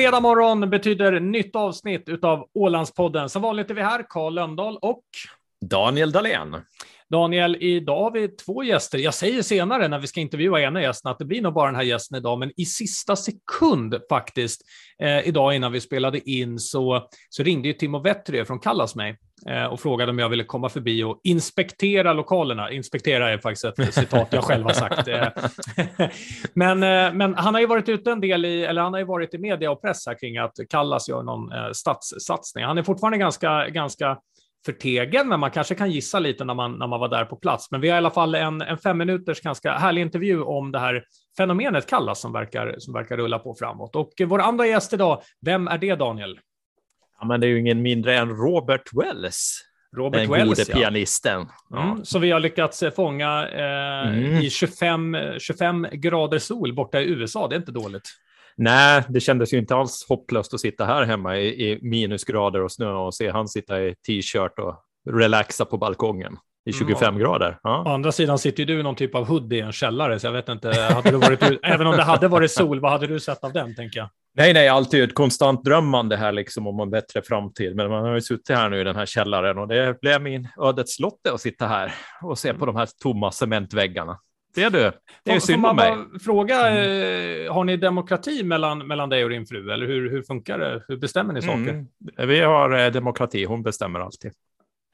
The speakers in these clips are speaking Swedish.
Fredag morgon betyder nytt avsnitt av Ålandspodden. Som vanligt är vi här, Karl Lönndahl och Daniel Dahlén. Daniel, idag har vi två gäster. Jag säger senare när vi ska intervjua ena gästen att det blir nog bara den här gästen idag, men i sista sekund faktiskt, eh, idag innan vi spelade in, så, så ringde ju Timo Vetri från Kallas mig eh, och frågade om jag ville komma förbi och inspektera lokalerna. Inspektera är faktiskt ett citat jag själv har sagt. Eh. Men, eh, men han har ju varit ute en del i, eller han har ju varit i media och press här kring att Kallas gör någon eh, stadssatsning. Han är fortfarande ganska, ganska förtegen, men man kanske kan gissa lite när man, när man var där på plats. Men vi har i alla fall en, en fem minuters ganska härlig intervju om det här fenomenet kallas som verkar, som verkar rulla på framåt. Och vår andra gäst idag, vem är det Daniel? Ja, men det är ju ingen mindre än Robert Wells. Robert den Wells, gode pianisten. Ja. Mm, så vi har lyckats fånga eh, mm. i 25, 25 grader sol borta i USA. Det är inte dåligt. Nej, det kändes ju inte alls hopplöst att sitta här hemma i, i minusgrader och snö och se han sitta i t-shirt och relaxa på balkongen i 25 mm. grader. Ja. Å andra sidan sitter du i någon typ av hoodie i en källare, så jag vet inte, hade du varit även om det hade varit sol, vad hade du sett av den, tänker jag? Nej, nej, alltid ett konstant drömmande här liksom om en bättre framtid. Men man har ju suttit här nu i den här källaren och det blev min ödets lotte att sitta här och se på de här tomma cementväggarna. Det är du. Det är synd om mig. Fråga, mm. Eh, har ni demokrati mellan, mellan dig och din fru? Eller hur, hur funkar det? Hur bestämmer ni saker? Mm. Vi har eh, demokrati, hon bestämmer alltid.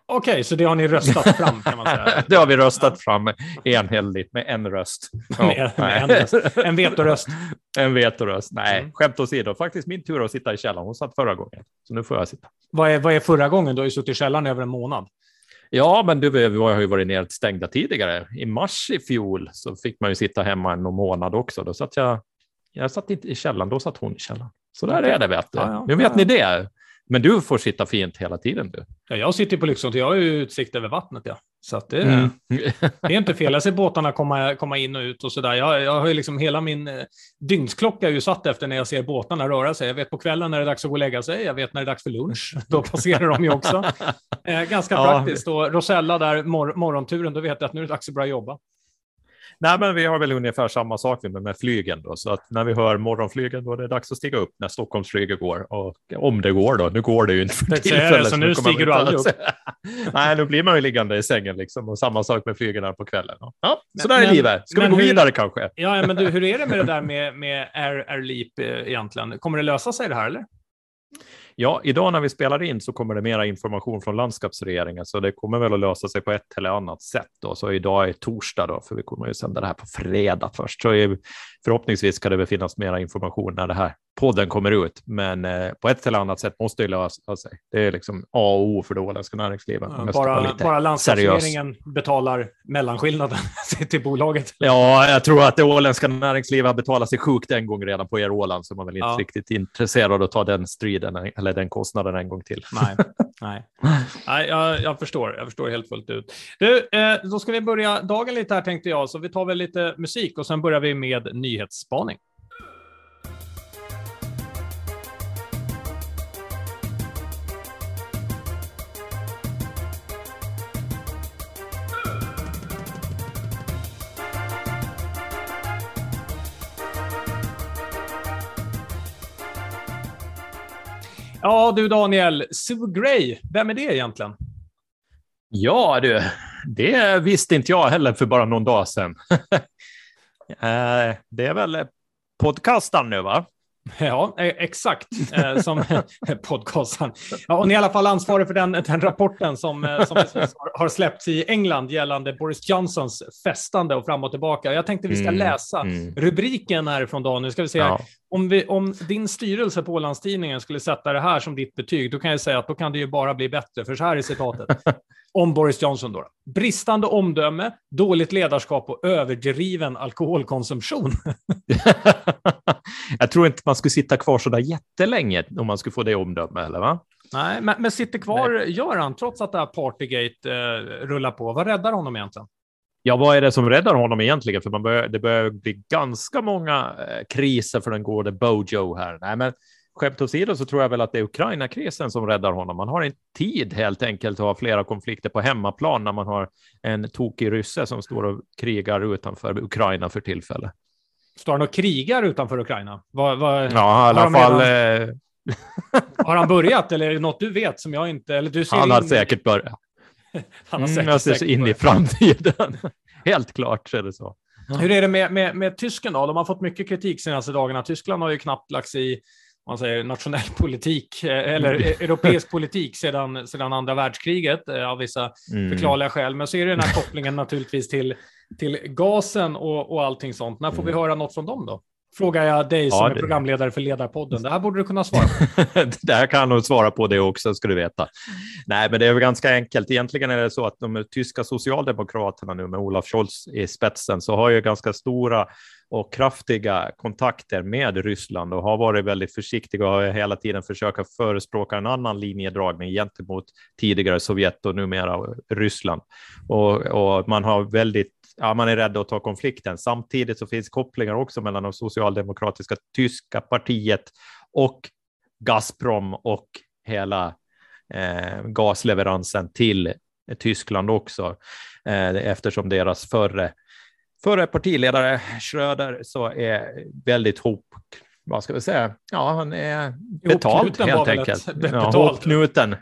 Okej, okay, så det har ni röstat fram kan man säga? det har vi röstat fram enhälligt med en röst. Ja, med, med en, röst. en vetoröst. en vetoröst. Nej, mm. skämt åsido. Faktiskt min tur att sitta i källaren. Hon satt förra gången, så nu får jag sitta. Vad är, vad är förra gången? Du har ju suttit i källaren över en månad. Ja, men du, vi har ju varit nedstängda tidigare. I mars i fjol så fick man ju sitta hemma en månad också. Då satt jag, jag satt inte i källaren, då satt hon i källaren. Så där är det, vet du. Ja, ja, nu vet ja. ni det. Men du får sitta fint hela tiden du. Ja, jag sitter på Lyxzon, jag har ju utsikt över vattnet. Ja. Så det, mm. det, är inte fel. Jag ser båtarna komma, komma in och ut och så där. Jag, jag har ju liksom hela min eh, dygnsklocka är ju satt efter när jag ser båtarna röra sig. Jag vet på kvällen när det är dags att gå och lägga sig. Jag vet när det är dags för lunch. Då passerar de ju också. Eh, ganska ja. praktiskt. Och Rosella där, mor morgonturen, då vet jag att nu är det dags att börja jobba. Nej, men vi har väl ungefär samma sak med, med flygen då, så att när vi hör morgonflygen då är det dags att stiga upp när Stockholmsflyget går och om det går då. Nu går det ju inte för tillfället. Så nu stiger du aldrig upp? Nej, nu blir man ju liggande i sängen liksom och samma sak med flygen här på kvällen. Ja, så där är livet. Ska vi gå hur, vidare kanske? Ja, men du, hur är det med det där med, med Air, Air Leap eh, egentligen? Kommer det lösa sig det här eller? Ja, idag när vi spelar in så kommer det mera information från landskapsregeringen, så det kommer väl att lösa sig på ett eller annat sätt. Då. Så idag är torsdag, då, för vi kommer ju sända det här på fredag först. Så förhoppningsvis ska det väl finnas mera information när det här podden kommer ut, men eh, på ett eller annat sätt måste det lösa sig. Det är liksom A och O för det åländska näringslivet. Ja, bara bara landskapsregeringen betalar mellanskillnaden till bolaget. Ja, jag tror att det åländska näringslivet har betalat sig sjukt en gång redan på er Åland, så man är väl inte ja. riktigt intresserad av att ta den striden eller den kostnaden en gång till. Nej, nej. nej jag, jag förstår. Jag förstår helt fullt ut. Du, eh, då ska vi börja dagen lite här tänkte jag, så vi tar väl lite musik och sen börjar vi med nyhetsspaning. Ja du Daniel, Sue Gray, vem är det egentligen? Ja du, det visste inte jag heller för bara någon dag sedan. Eh, det är väl podcastaren nu va? Ja, e- exakt eh, som podcasten. Ja, och ni är i alla fall ansvarig för den, den rapporten som, eh, som har släppts i England gällande Boris Johnsons festande och fram och tillbaka. Jag tänkte vi ska mm, läsa mm. rubriken härifrån dagen. Nu ska vi se. Ja. Om, vi, om din styrelse på Ålandstidningen skulle sätta det här som ditt betyg, då kan jag säga att då kan det ju bara bli bättre, för så här är citatet. om Boris Johnson då. Bristande omdöme, dåligt ledarskap och överdriven alkoholkonsumtion. jag tror inte man skulle sitta kvar så där jättelänge om man skulle få det omdöme, eller va? Nej, men, men sitter kvar Nej. gör han, trots att det här Partygate eh, rullar på. Vad räddar honom egentligen? Ja, vad är det som räddar honom egentligen? För man börjar, det börjar bli ganska många eh, kriser för den gode Bojo här. Nej, men skämt åsido så tror jag väl att det är Ukraina-krisen som räddar honom. Man har inte tid helt enkelt att ha flera konflikter på hemmaplan när man har en tokig rysse som står och krigar utanför Ukraina för tillfället. Står han och krigar utanför Ukraina? Var, var, ja, i alla fall. Redan... Eh, har han börjat eller är det något du vet som jag inte... Eller du ser han har in... säkert börjat. han har säkert, mm, jag ser säkert in börjat. i framtiden. Helt klart så är det så. Hur är det med, med, med tysken då? De har fått mycket kritik senaste dagarna. Tyskland har ju knappt lagt sig i man säger, nationell politik eh, eller mm. E- europeisk politik sedan, sedan andra världskriget eh, av vissa mm. förklarliga skäl. Men så är det den här kopplingen naturligtvis till, till gasen och, och allting sånt. När får vi mm. höra något från dem då? Frågar jag dig som ja, det... är programledare för Ledarpodden. Det här borde du kunna svara på. det här kan jag nog svara på det också, ska du veta. Nej, men det är väl ganska enkelt. Egentligen är det så att de tyska socialdemokraterna nu med Olaf Scholz i spetsen så har ju ganska stora och kraftiga kontakter med Ryssland och har varit väldigt försiktiga och har hela tiden försökt förespråka en annan linjedragning gentemot tidigare Sovjet och numera Ryssland. Och, och man har väldigt ja, man är rädd att ta konflikten. Samtidigt så finns kopplingar också mellan det socialdemokratiska tyska partiet och Gazprom och hela eh, gasleveransen till Tyskland också, eh, eftersom deras förre förre partiledare Schröder så är väldigt hop, vad ska vi säga, ja han är betalt helt enkelt. Ett,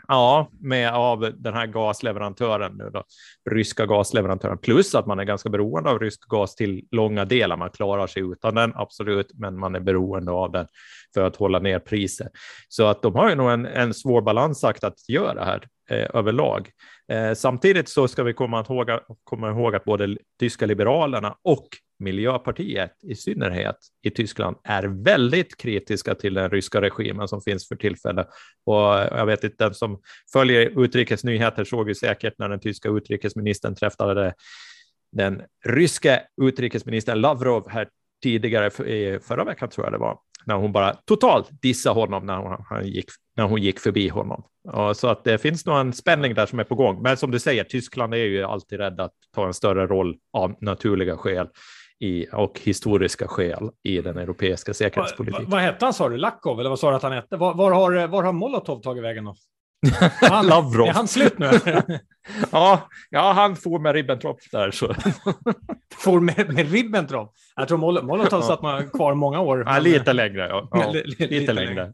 ja, med av den här gasleverantören nu då, ryska gasleverantören, plus att man är ganska beroende av rysk gas till långa delar. Man klarar sig utan den, absolut, men man är beroende av den för att hålla ner priser. Så att de har ju nog en, en svår balansakt att göra här eh, överlag. Eh, samtidigt så ska vi komma ihåg, komma ihåg att både tyska liberalerna och Miljöpartiet i synnerhet i Tyskland är väldigt kritiska till den ryska regimen som finns för tillfället. Och jag vet inte, den som följer utrikesnyheter såg ju säkert när den tyska utrikesministern träffade den ryske utrikesministern Lavrov här tidigare förra veckan tror jag det var, när hon bara totalt dissade honom när hon, han gick, när hon gick förbi honom. Och så att det finns nog en spänning där som är på gång. Men som du säger, Tyskland är ju alltid rädda att ta en större roll av naturliga skäl i, och historiska skäl i den europeiska säkerhetspolitiken. Vad, vad hette han sa du? Lakov eller vad sa du att han hette? Var, var, har, var har Molotov tagit vägen då? Han, Lavrov. Är han slut nu? ja, ja, han får med Ribbentrop där. Så. får med, med Ribbentrop? Jag tror Mol Molotov satt man kvar många år. Ja, lite längre. Ja. ja lite, lite, längre.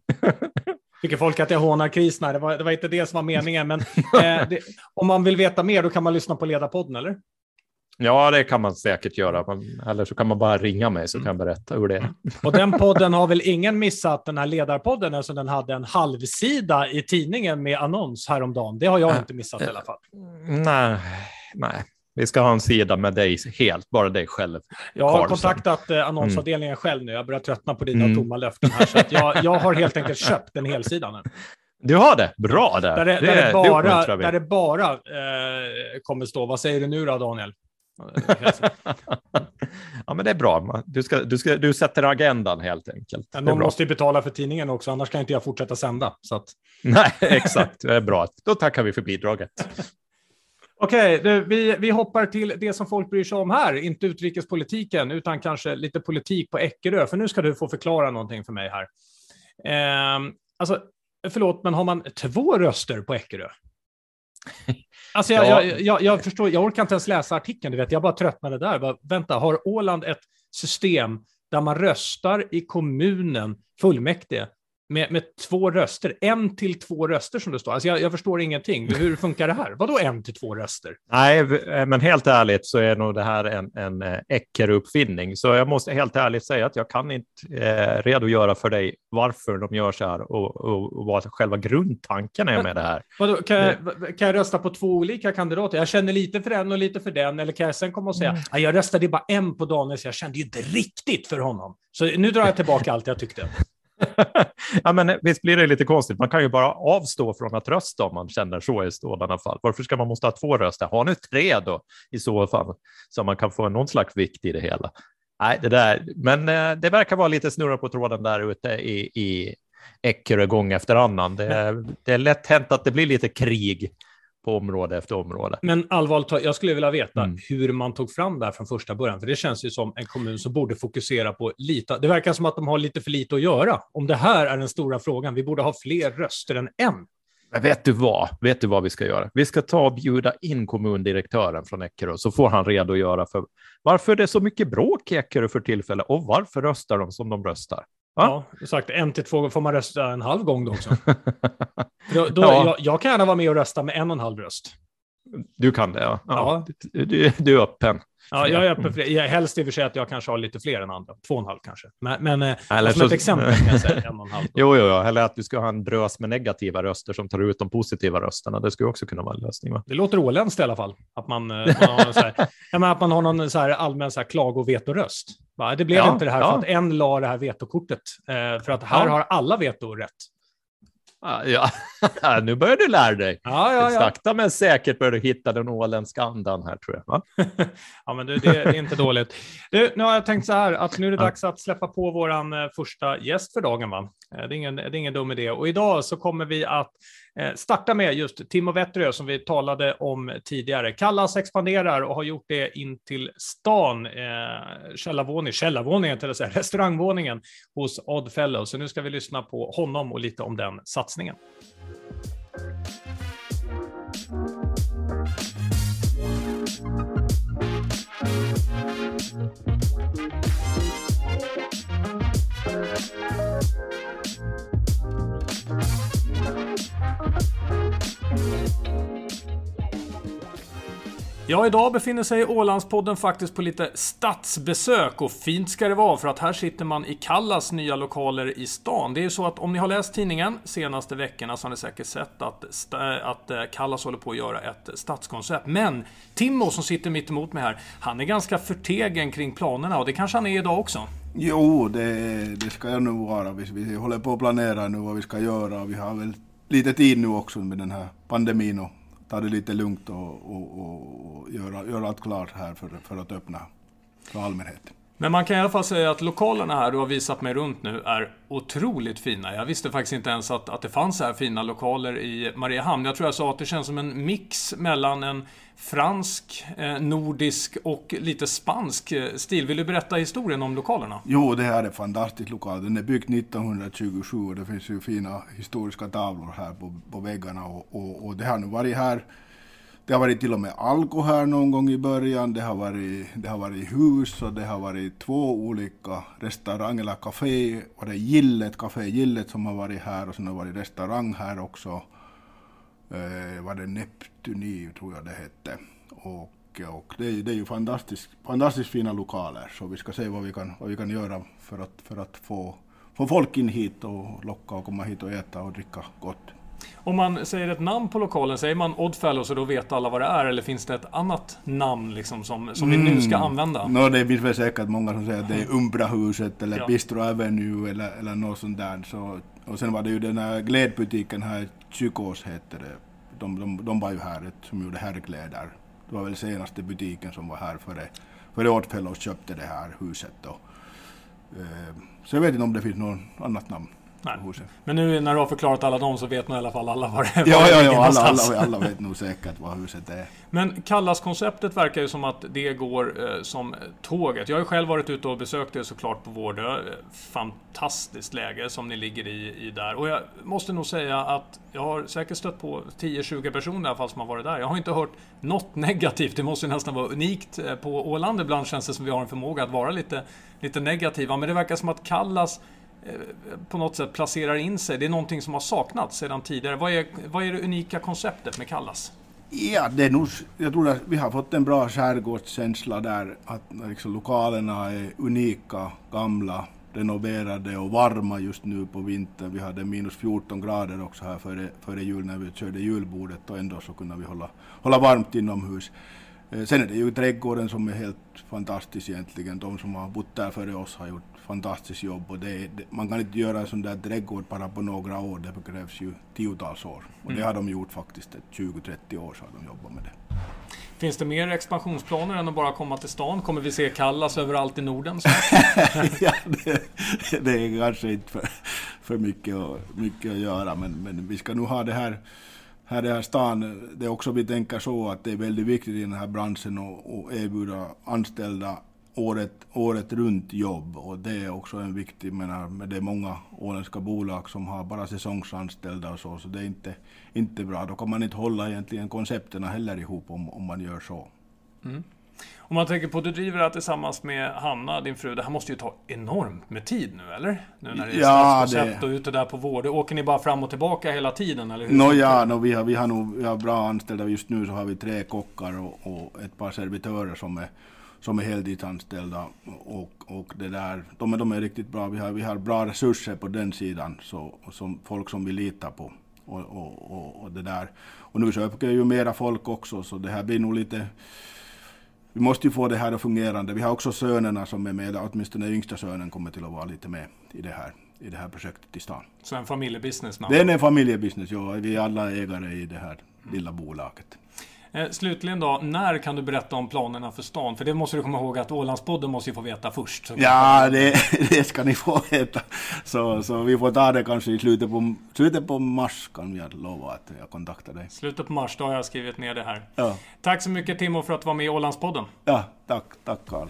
Tycker folk att jag hånar krisen det var, det var inte det som var meningen. Men eh, det, om man vill veta mer, då kan man lyssna på Ledarpodden, eller? Ja, det kan man säkert göra. Men, eller så kan man bara ringa mig så kan jag berätta hur det är. Och den podden har väl ingen missat, den här ledarpodden, eftersom den hade en halvsida i tidningen med annons häromdagen. Det har jag inte missat i alla fall. Nej, nej. Vi ska ha en sida med dig helt, bara dig själv. Jag har Karlsson. kontaktat eh, annonsavdelningen mm. själv nu. Jag börjar tröttna på dina mm. tomma löften här. Så jag, jag har helt enkelt köpt en helsida nu. Du har det? Bra där. Där det, det, där det bara, där det bara eh, kommer stå. Vad säger du nu då, Daniel? Ja, men det är bra. Du, ska, du, ska, du sätter agendan helt enkelt. Men någon måste ju betala för tidningen också, annars kan inte jag fortsätta sända. Så att... Nej, exakt. Det är bra. Då tackar vi för bidraget. Okej, okay, vi, vi hoppar till det som folk bryr sig om här, inte utrikespolitiken, utan kanske lite politik på Eckerö, för nu ska du få förklara någonting för mig här. Eh, alltså, förlåt, men har man två röster på Eckerö? Alltså jag, ja. jag, jag, jag, förstår, jag orkar inte ens läsa artikeln, du vet, jag bara tröttnade där. Bara, vänta, har Åland ett system där man röstar i kommunen, fullmäktige, med, med två röster. En till två röster som det står. Alltså jag, jag förstår ingenting. Hur funkar det här? Vadå en till två röster? Nej, eh, men helt ärligt så är nog det här en, en eh, Ecker-uppfinning. Så jag måste helt ärligt säga att jag kan inte eh, redogöra för dig varför de gör så här och, och, och vad själva grundtanken är med det här. Vadå, kan, jag, kan jag rösta på två olika kandidater? Jag känner lite för en och lite för den. Eller kan jag sen komma och säga, mm. jag röstade bara en på Daniel, så jag kände ju inte riktigt för honom. Så nu drar jag tillbaka allt jag tyckte. ja, men visst blir det lite konstigt. Man kan ju bara avstå från att rösta om man känner så i sådana fall. Varför ska man måste ha två röster? Ha nu tre då i så fall, så man kan få någon slags vikt i det hela. Nej, det där, men eh, det verkar vara lite snurra på tråden där ute i, i Eckerö gång efter annan. Det, det är lätt hänt att det blir lite krig på område efter område. Men allvarligt jag skulle vilja veta mm. hur man tog fram det här från första början, för det känns ju som en kommun som borde fokusera på lite. Det verkar som att de har lite för lite att göra. Om det här är den stora frågan, vi borde ha fler röster än en. Men vet du vad? Vet du vad vi ska göra? Vi ska ta och bjuda in kommundirektören från Eckerö så får han redogöra för varför det är så mycket bråk i Eckerö för tillfället och varför röstar de som de röstar. Va? Ja, exakt. En till två får man rösta en halv gång då också. då, då ja. jag, jag, kan gärna vara med och rösta med en och en halv röst. Du kan det, ja. ja. Du, du, du är öppen. Ja, jag är öppen för det. Helst i och för sig att jag kanske har lite fler än andra. Två och en halv kanske. Men, men eh, eller som så... ett exempel kan jag säga en och en halv. jo, jo, jo, eller att du ska ha en drös med negativa röster som tar ut de positiva rösterna. Det skulle också kunna vara en lösning. Va? Det låter åländskt i alla fall. Att man, eh, man, har, så här, att man har någon så här allmän så här klago-vetoröst. Det blev ja, inte det här ja. för att en la det här vetokortet. Eh, för att här har alla veto rätt. Ja, nu börjar du lära dig. Ja, ja, ja. Sakta men säkert börjar du hitta den åländska andan här tror jag. ja, men det, det, är inte dåligt. Du, nu har jag tänkt så här att nu är det dags att släppa på våran eh, första gäst för dagen. Va? Eh, det, är ingen, det är ingen dum idé. Och idag så kommer vi att Eh, starta med just Timo Vetterö som vi talade om tidigare. Kallas expanderar och har gjort det in till stan, eh, källarvåning, källarvåningen till säga, restaurangvåningen hos Oddfellow. Så nu ska vi lyssna på honom och lite om den satsningen. Ja, idag befinner sig Ålandspodden faktiskt på lite stadsbesök och fint ska det vara för att här sitter man i Kallas nya lokaler i stan. Det är ju så att om ni har läst tidningen senaste veckorna så har ni säkert sett att, eh, att eh, Kallas håller på att göra ett stadskoncept. Men Timmo som sitter mitt emot mig här, han är ganska förtegen kring planerna och det kanske han är idag också. Jo, det, det ska jag nog vara. Vi, vi håller på att planera nu vad vi ska göra och vi har väl lite tid nu också med den här pandemin och ta det lite lugnt och, och, och, göra, göra allt klart här för, för att öppna för allmänheten. Men man kan i alla fall säga att lokalerna här du har visat mig runt nu är otroligt fina. Jag visste faktiskt inte ens att, att det fanns så här fina lokaler i Mariehamn. Jag tror jag sa att det känns som en mix mellan en fransk, eh, nordisk och lite spansk eh, stil. Vill du berätta historien om lokalerna? Jo, det här är en fantastisk lokal. Den är byggd 1927 och det finns ju fina historiska tavlor här på, på väggarna. Och, och, och det har nu varit här det har varit till och med alko här någon gång i början, det har varit, det har varit hus och det har varit två olika restauranger eller café. Och det är Gillet, Café Gillet som har varit här och sen har det varit restaurang här också. Eh, var det Neptuni tror jag det hette. Och, och det, det är ju fantastiskt, fantastiskt fina lokaler så vi ska se vad vi kan, vad vi kan göra för att, för att få, få folk in hit och locka och komma hit och äta och dricka gott. Om man säger ett namn på lokalen, säger man Oddfellow så då vet alla vad det är? Eller finns det ett annat namn liksom som, som mm. vi nu ska mm. använda? No, det finns väl säkert många som säger att det är Umbrahuset eller ja. Bistro Avenue eller, eller något sånt där. Så, och sen var det ju den här glädbutiken här, Psykos hette det. De, de, de var ju här, som gjorde herrkläder. Det var väl senaste butiken som var här före, före Oddfellows köpte det här huset. Då. Eh, så jag vet inte om det finns något annat namn. Nej. Men nu när du har förklarat alla dem så vet nog i alla fall alla vad det är. Ja, ja, ja alla, alla, alla vet nog säkert vad huset är. Men Kallas-konceptet verkar ju som att det går eh, som tåget. Jag har ju själv varit ute och besökt det såklart på Vårdö. Fantastiskt läge som ni ligger i, i där. Och jag måste nog säga att jag har säkert stött på 10-20 personer i alla fall som har varit där. Jag har inte hört något negativt. Det måste nästan vara unikt eh, på Åland. Ibland känns det som vi har en förmåga att vara lite, lite negativa. Men det verkar som att Kallas Eh, på något sätt placerar in sig. Det är någonting som har saknats sedan tidigare. Vad är, vad är det unika konceptet med Kallas? Ja, det är nog, jag tror att vi har fått en bra skärgårdskänsla där. Att liksom, lokalerna är unika, gamla, renoverade och varma just nu på vintern. Vi hade minus 14 grader också här före, före jul när vi körde julbordet och ändå så kunde vi hålla, hålla varmt inomhus. Eh, sen är det ju trädgården som är helt fantastisk egentligen. De som har bott där före oss har gjort fantastiskt jobb och det, det, man kan inte göra en sån där trädgård bara på några år, det krävs ju tiotals år. Och det mm. har de gjort faktiskt, 20-30 år så har de jobbat med det. Finns det mer expansionsplaner än att bara komma till stan? Kommer vi se Kallas överallt i Norden? ja, det, det, är kanske inte för, för mycket, mycket att göra, men, men vi ska nog ha det här här i här stan, det är också vi tänker så att det är väldigt viktigt i den här branschen att erbjuda anställda året, året runt jobb och det är också en viktig, menar, det är många åländska bolag som har bara säsongsanställda och så, så det är inte, inte bra. Då kan man inte hålla egentligen koncepterna heller ihop om, om man gör så. Mm. Om man tänker på att du driver det här tillsammans med Hanna, din fru. Det här måste ju ta enormt med tid nu, eller? Nu när det är ja, det... och ute där på vård. Åker ni bara fram och tillbaka hela tiden, eller hur? No, ja, no, vi, har, vi, har nog, vi har bra anställda. Just nu så har vi tre kockar och, och ett par servitörer som är som är heltidsanställda och, och det där, de, de är riktigt bra. Vi har, vi har bra resurser på den sidan, så, som folk som vi litar på. Och, och, och, och det där. Och nu söker ju mera folk också, så det här blir nog lite vi måste ju få det här att fungerande. Vi har också sönerna som är med, åtminstone yngsta sönen kommer till att vara lite med i det här, i det här projektet i stan. Så en familjebusiness? Det är en familjebusiness, ja. Vi är alla ägare i det här lilla bolaget. Eh, slutligen då, när kan du berätta om planerna för stan? För det måste du komma ihåg att Ålandspodden måste ju få veta först. Ja, det, det, ska ni få veta. Så, så vi får ta det kanske i slutet på, slutet på mars kan jag lova att jag kontaktar dig. Slutet på mars, då har jag skrivit ner det här. Ja. Tack så mycket Timo för att du var med i Ålandspodden. Ja, tack, tack Carl.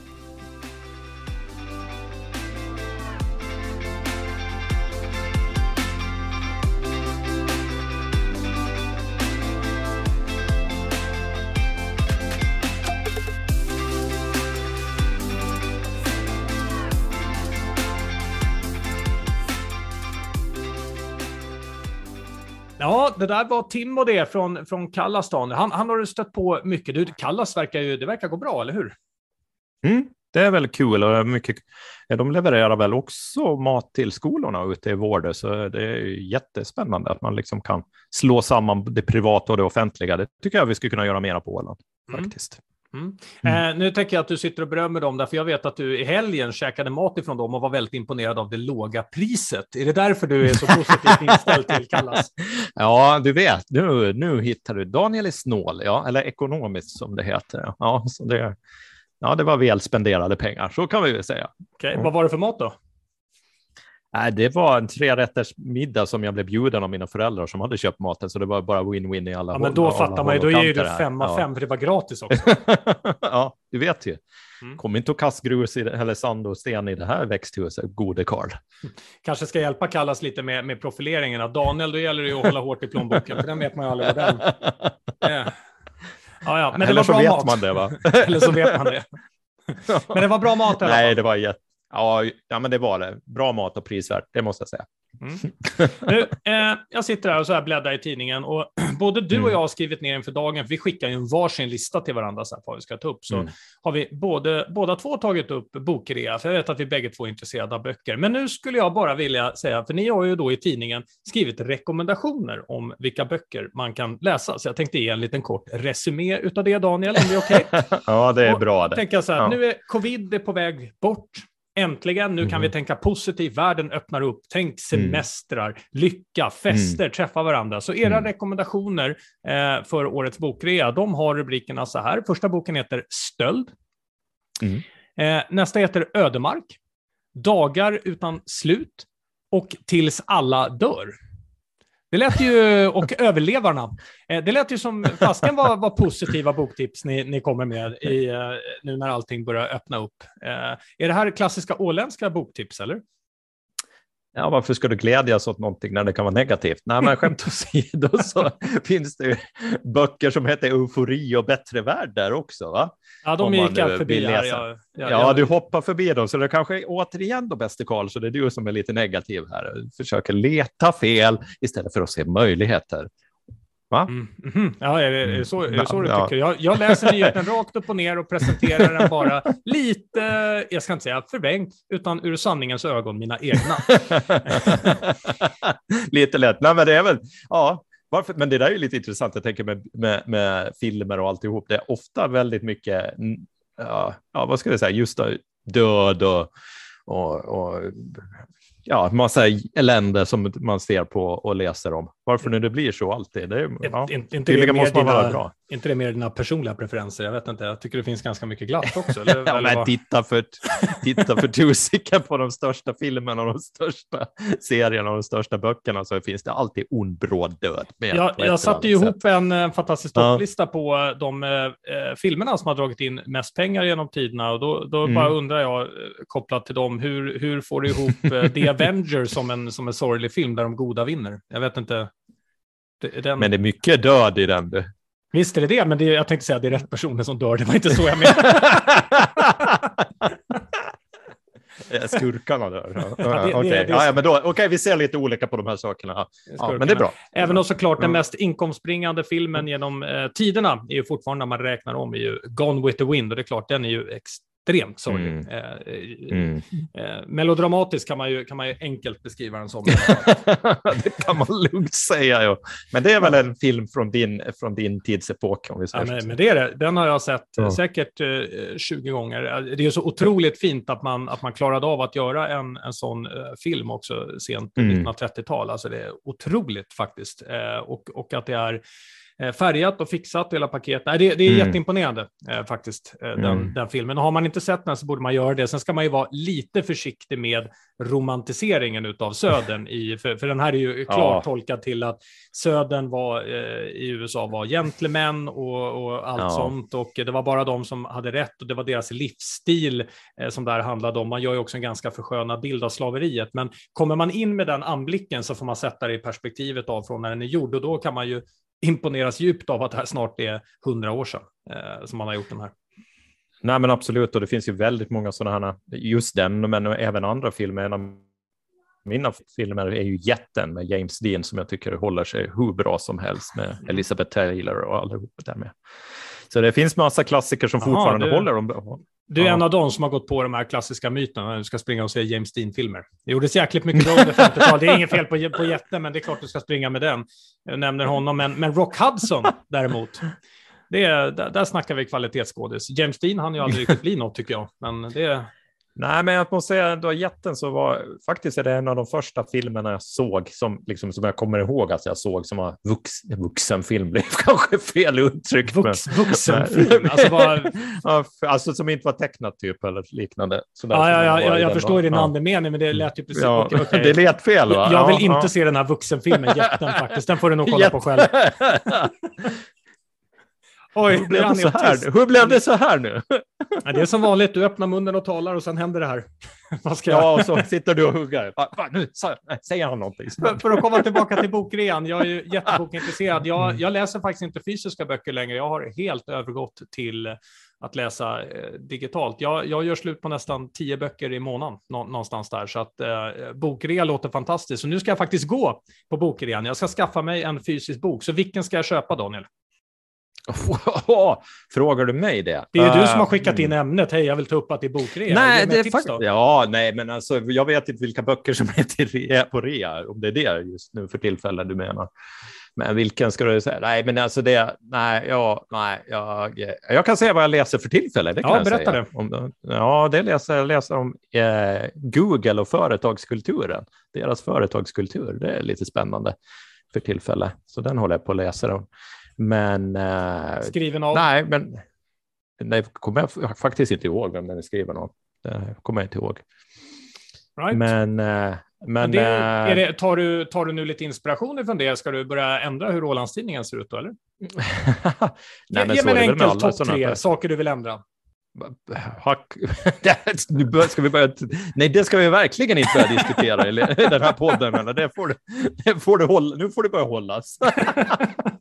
Det där var Tim och det från, från Kallastan. Han, han har du stött på mycket. Du, Kallas verkar ju, det verkar gå bra, eller hur? Mm, det är väl kul och mycket. De levererar väl också mat till skolorna ute i Vårde, så det är jättespännande att man liksom kan slå samman det privata och det offentliga. Det tycker jag vi skulle kunna göra mera på Åland mm. faktiskt. Mm. Mm. Eh, nu tänker jag att du sitter och berömmer dem, därför jag vet att du i helgen käkade mat ifrån dem och var väldigt imponerad av det låga priset. Är det därför du är så positivt inställd till Kallas? Ja, du vet, nu, nu hittar du. Daniel är snål, ja, eller ekonomiskt som det heter. Ja, så det, ja, det var väl spenderade pengar, så kan vi väl säga. Okay. Mm. Vad var det för mat då? Nej, det var en trerätters middag som jag blev bjuden av mina föräldrar som hade köpt maten, så det var bara win-win i alla Ja, men då fattar man ju, då ger du fem av fem, för det var gratis också. ja, du vet ju. Mm. Kom inte och kasta grus i, eller sand och sten i det här växthuset, gode Karl. Kanske ska hjälpa Kallas lite med, med profileringen. Daniel, då gäller det ju att hålla hårt i plånboken, för den vet man ju aldrig vad den. Ja, ja, men det Eller var bra så vet mat. man det, va? Eller så vet man det. Men det var bra mat i alla fall. Nej, det var jätte Ja, ja, men det var det. Bra mat och prisvärt, det måste jag säga. Mm. Nu, eh, jag sitter här och så här bläddrar i tidningen och både du och mm. jag har skrivit ner inför dagen, för vi skickar ju en varsin lista till varandra så här, vad vi ska ta upp. Så mm. har vi både, båda två tagit upp bokrea, för jag vet att vi bägge två är intresserade av böcker. Men nu skulle jag bara vilja säga, för ni har ju då i tidningen skrivit rekommendationer om vilka böcker man kan läsa, så jag tänkte ge en liten kort resumé utav det, Daniel, om det är okej? Okay? ja, det är och bra det. Tänka så här, ja. nu är covid är på väg bort. Äntligen, nu mm. kan vi mm. tänka positivt, världen öppnar upp, tänk mm. semestrar, mm. lycka, fester, mm. träffa varandra. Så era mm. rekommendationer eh, för årets bokrea, de har rubrikerna så här. Första boken heter Stöld. Eh, nästa heter Ödemark, Dagar utan slut och Tills alla dör. Det lät ju, och överlevarna. Eh, det lät ju som fasken var, var positiva boktips ni, ni kommer med i, eh, nu när allting börjar öppna upp. Eh, är det här klassiska åländska boktips, eller? Ja, varför ska du glädjas åt någonting när det kan vara negativt? Nej, men skämt åsido så finns det böcker som heter Eufori och Bättre värld där också. Va? Ja, de gick jag förbi här. Jag, ja, jag... du hoppar förbi dem, så det kanske återigen då, bäste Karl, så det är du som är lite negativ här. Försöker leta fel istället för att se möjligheter. Va? Mm, mm, ja, är det, är det så, är det så du tycker? Jag, jag läser nyheten rakt upp och ner och presenterar den bara lite, jag ska inte säga förvrängt, utan ur sanningens ögon, mina egna. lite lätt. Nej, men det är väl, ja, varför? Men det där är lite intressant. Jag tänker med, med, med filmer och alltihop. Det är ofta väldigt mycket, ja, ja vad ska jag säga, just död och, och, och ja, massa elände som man ser på och läser om. Varför nu det blir så alltid. Det, ja, inte, inte det måste man vara bra. Inte det mer dina personliga preferenser? Jag vet inte, jag tycker det finns ganska mycket glatt också. Eller, ja, men titta för, titta för tusiken på de största filmerna och de största serierna och de största böckerna så finns det alltid ond bråd död. Med ja, jag satte ju ihop en, en fantastisk topplista ja. på eh, de eh, filmerna som har dragit in mest pengar genom tiderna och då, då mm. bara undrar jag, eh, kopplat till dem, hur, hur får du ihop eh, The Avengers som en, som en sorglig film där de goda vinner? Jag vet inte. Den... Men det är mycket död i den. Visst är det det, men det, jag tänkte säga att det är rätt personer som dör. Det var inte så jag menade. Skurkarna dör. Ja, Okej, okay. ja, men då, okay, vi ser lite olika på de här sakerna. Ja, men det är bra. Även om såklart mm. den mest inkomstbringande filmen genom eh, tiderna är ju fortfarande när man räknar om är ju Gone with the Wind och det är klart den är ju ex extremt sorglig. Mm. Eh, mm. Eh, melodramatisk kan man, ju, kan man ju enkelt beskriva den som. det kan man lugnt säga. Ja. Men det är väl en film från din, från din tidsepok? Om vi säger ja, men, men det är det. Den har jag sett ja. säkert eh, 20 gånger. Det är så otroligt fint att man, att man klarade av att göra en, en sån eh, film också sent på mm. 1930-tal. Alltså det är otroligt faktiskt. Eh, och, och att det är Eh, färgat och fixat hela paketet. Nej, det, det är mm. jätteimponerande eh, faktiskt, eh, den, mm. den, filmen. Och har man inte sett den så borde man göra det. Sen ska man ju vara lite försiktig med romantiseringen av Södern, i, för, för den här är ju klart ja. tolkad till att Södern var, eh, i USA var gentlemän och, och allt ja. sånt. Och det var bara de som hade rätt och det var deras livsstil eh, som det här handlade om. Man gör ju också en ganska förskönad bild av slaveriet. Men kommer man in med den anblicken så får man sätta det i perspektivet av från när den är gjord och då kan man ju imponeras djupt av att det här snart är hundra år sedan eh, som man har gjort den här. Nej, men absolut, och det finns ju väldigt många sådana här, just den, men även andra filmer. En av mina filmer är ju Jätten med James Dean som jag tycker håller sig hur bra som helst med Elizabeth Taylor och allihop där med. Så det finns massa klassiker som Aha, fortfarande du, håller. Om, du är ja. en av dem som har gått på de här klassiska myterna när du ska springa och se James Dean-filmer. Det gjordes jäkligt mycket bra under 50-talet. Det är inget fel på, på jätten, men det är klart du ska springa med den. Jag nämner honom, men, men Rock Hudson däremot. Det är, där, där snackar vi kvalitetsskådis. James Dean han ju aldrig riktigt bli något tycker jag, men det, Nej, men jag måste säga att jätten så var faktiskt är det en av de första filmerna jag såg som, liksom, som jag kommer ihåg att jag såg som var vux, vuxenfilm, blev kanske fel uttryck. Vux, men, vuxenfilm? alltså, bara... alltså som inte var tecknat typ eller liknande. Sådär, ja, ja, ja, jag, jag förstår din ja. andemening, men det lät ju precis... Ja, okay, okay. Det lät fel va? Jag vill ja, inte se den här vuxenfilmen, jätten faktiskt. Den får du nog kolla på själv. Oj, Hur blev, det så här? Hur blev det så här nu? Ja, det är som vanligt, du öppnar munnen och talar och sen händer det här. Vad ska jag? Ja, och så sitter du och huggar. nu säger han någonting. För, för, att komma tillbaka till bokrean, jag är ju jättebokintresserad. Jag, mm. jag läser faktiskt inte fysiska böcker längre. Jag har helt övergått till att läsa eh, digitalt. Jag, jag gör slut på nästan tio böcker i månaden nå, någonstans där, så att eh, bokrea låter fantastiskt. Så nu ska jag faktiskt gå på bokrean. Jag ska skaffa mig en fysisk bok. Så vilken ska jag köpa, Daniel? Frågar du mig det? Det är ju du som har skickat in mm. ämnet. Hej, jag vill ta upp att det är bokrea. Nej, det är faktiskt... Ja, nej, men alltså, jag vet inte vilka böcker som är till rea, på rea, om det är det just nu för tillfället du menar. Men vilken ska du säga? Nej, men alltså det, nej, ja, nej, jag, jag kan säga vad jag läser för tillfället. Det kan ja, berätta säga. det. Om, ja, det läser jag läser om eh, Google och företagskulturen. Deras företagskultur, det är lite spännande för tillfället. Så den håller jag på att läsa. Om. Men... Eh, skriven av? Nej, men det kommer jag faktiskt inte ihåg vem den är skriven av. Det kommer jag inte ihåg. Right. Men... Eh, men, det, eh, det, tar, du, tar du nu lite inspiration från det? Ska du börja ändra hur Ålandstidningen ser ut då, eller? Nej, men Ge mig en enkel topp tre saker du vill ändra. Hack. nu ska vi börja... Nej, det ska vi verkligen inte börja diskutera i den här podden. Det får du, det får du hålla, nu får det börja hållas.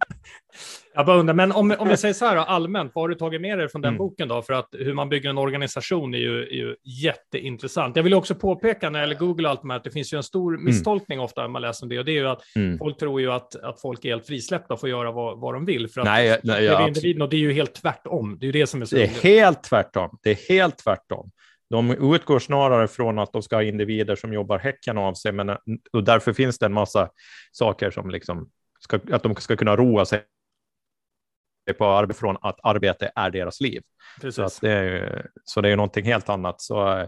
Jag bara undrar, men om, om vi säger så här då, allmänt, vad har du tagit med dig från den mm. boken då? För att hur man bygger en organisation är ju, är ju jätteintressant. Jag vill också påpeka när det gäller Google och allt här, att det finns ju en stor mm. misstolkning mm. ofta när man läser om det. Och det är ju att mm. folk tror ju att, att folk är helt frisläppta och får göra vad, vad de vill. För att nej, nej, ja, det är individen, och det är ju helt tvärtom. Det är ju det som är så Det är helt tvärtom. Det är helt tvärtom. De utgår snarare från att de ska ha individer som jobbar häcken av sig, men och därför finns det en massa saker som liksom ska, att de ska kunna roa sig på arbete från att arbete är deras liv. Så, att det är, så det är någonting helt annat. Så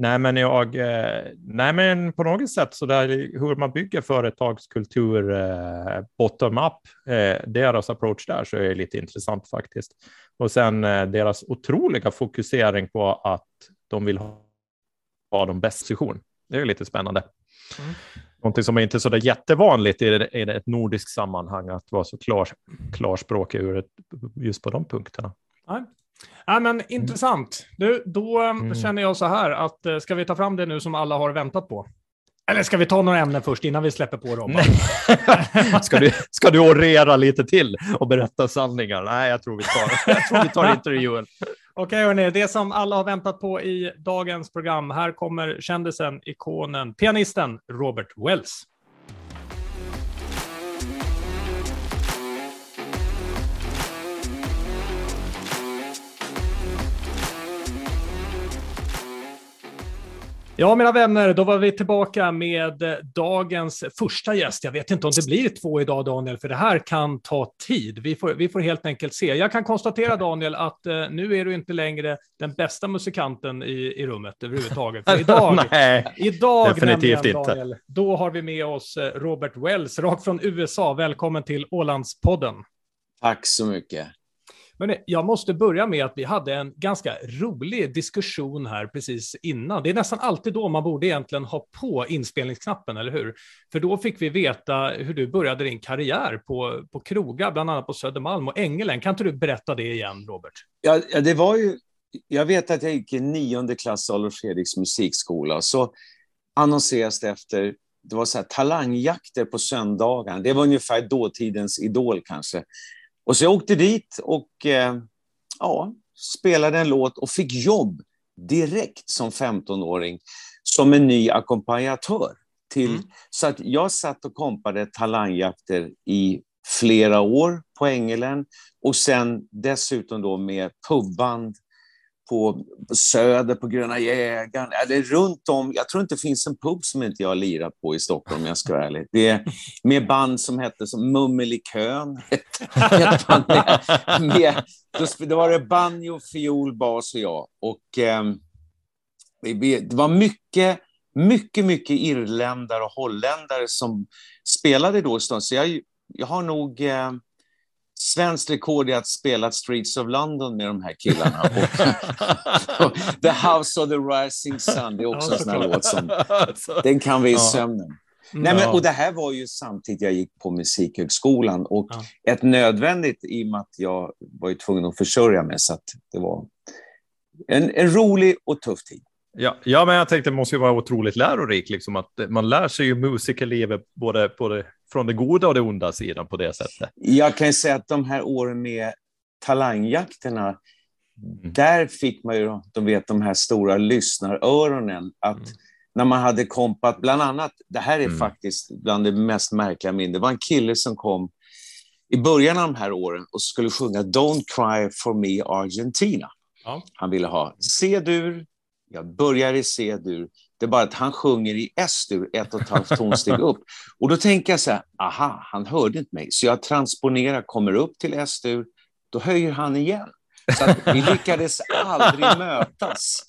Nej, men jag, eh, nej, men på något sätt så där hur man bygger företagskultur eh, bottom up, eh, deras approach där så är lite intressant faktiskt. Och sen eh, deras otroliga fokusering på att de vill ha, ha de bästa position. Det är lite spännande. Mm. Någonting som är inte så där jättevanligt i, det, i ett nordiskt sammanhang att vara så klar, klarspråkig just på de punkterna. Nej. Ja, men intressant. Du, då mm. känner jag så här att eh, ska vi ta fram det nu som alla har väntat på? Eller ska vi ta några ämnen först innan vi släpper på dem? ska, du, ska du orera lite till och berätta sanningar? Nej, jag tror vi tar, jag tror vi tar intervjun. Okej, hörni, det som alla har väntat på i dagens program. Här kommer kändisen, ikonen, pianisten Robert Wells. Ja, mina vänner, då var vi tillbaka med dagens första gäst. Jag vet inte om det blir två idag, Daniel, för det här kan ta tid. Vi får, vi får helt enkelt se. Jag kan konstatera, Daniel, att uh, nu är du inte längre den bästa musikanten i, i rummet överhuvudtaget. För idag, Nej, idag definitivt nämligen, Daniel, inte. då har vi med oss eh, Robert Wells, rakt från USA. Välkommen till Ålandspodden. Tack så mycket. Men jag måste börja med att vi hade en ganska rolig diskussion här precis innan. Det är nästan alltid då man borde egentligen ha på inspelningsknappen, eller hur? För då fick vi veta hur du började din karriär på, på krogar, bland annat på Södermalm och Ängelen. Kan inte du berätta det igen, Robert? Ja, det var ju... Jag vet att jag gick i nionde klass Adolf Fredriks musikskola, så annonseras det efter det var så här, talangjakter på söndagen. Det var ungefär dåtidens Idol kanske. Och så jag åkte dit och eh, ja, spelade en låt och fick jobb direkt som 15-åring som en ny ackompanjatör. Till, mm. Så att jag satt och kompade talangjakter i flera år på Ängelen och sen dessutom då med pubband på Söder, på Gröna Jägaren, eller runt om. Jag tror inte det finns en pub som inte jag har lirat på i Stockholm, om jag ska vara ärlig. Det är med band som hette som Mummelikön. med, med, då var det banjo, fiol, bas och jag. Och, eh, det var mycket, mycket, mycket irländare och holländare som spelade då. Så jag, jag har nog... Eh, svenskt rekord i att spela Streets of London med de här killarna. Och, the House of the Rising Sun, det är också en sån här låt som... Den kan vi i sömnen. Nej, men, och det här var ju samtidigt jag gick på Musikhögskolan och ja. ett nödvändigt i och med att jag var ju tvungen att försörja mig så att det var en, en rolig och tuff tid. Ja, ja, men jag tänkte det måste ju vara otroligt lärorikt, liksom att man lär sig ju musikerlivet både, både från det goda och det onda sidan på det sättet. Jag kan säga att de här åren med talangjakterna, mm. där fick man ju, de vet de här stora lyssnaröronen, att mm. när man hade kompat, bland annat, det här är mm. faktiskt bland det mest märkliga minnet, det var en kille som kom i början av de här åren och skulle sjunga Don't cry for me Argentina. Ja. Han ville ha C-dur, jag börjar i C-dur, det är bara att han sjunger i S-dur, ett och ett halvt tonsteg upp. Och då tänker jag så här, aha, han hörde inte mig. Så jag transponerar, kommer upp till S-dur, då höjer han igen. Så vi lyckades aldrig mötas.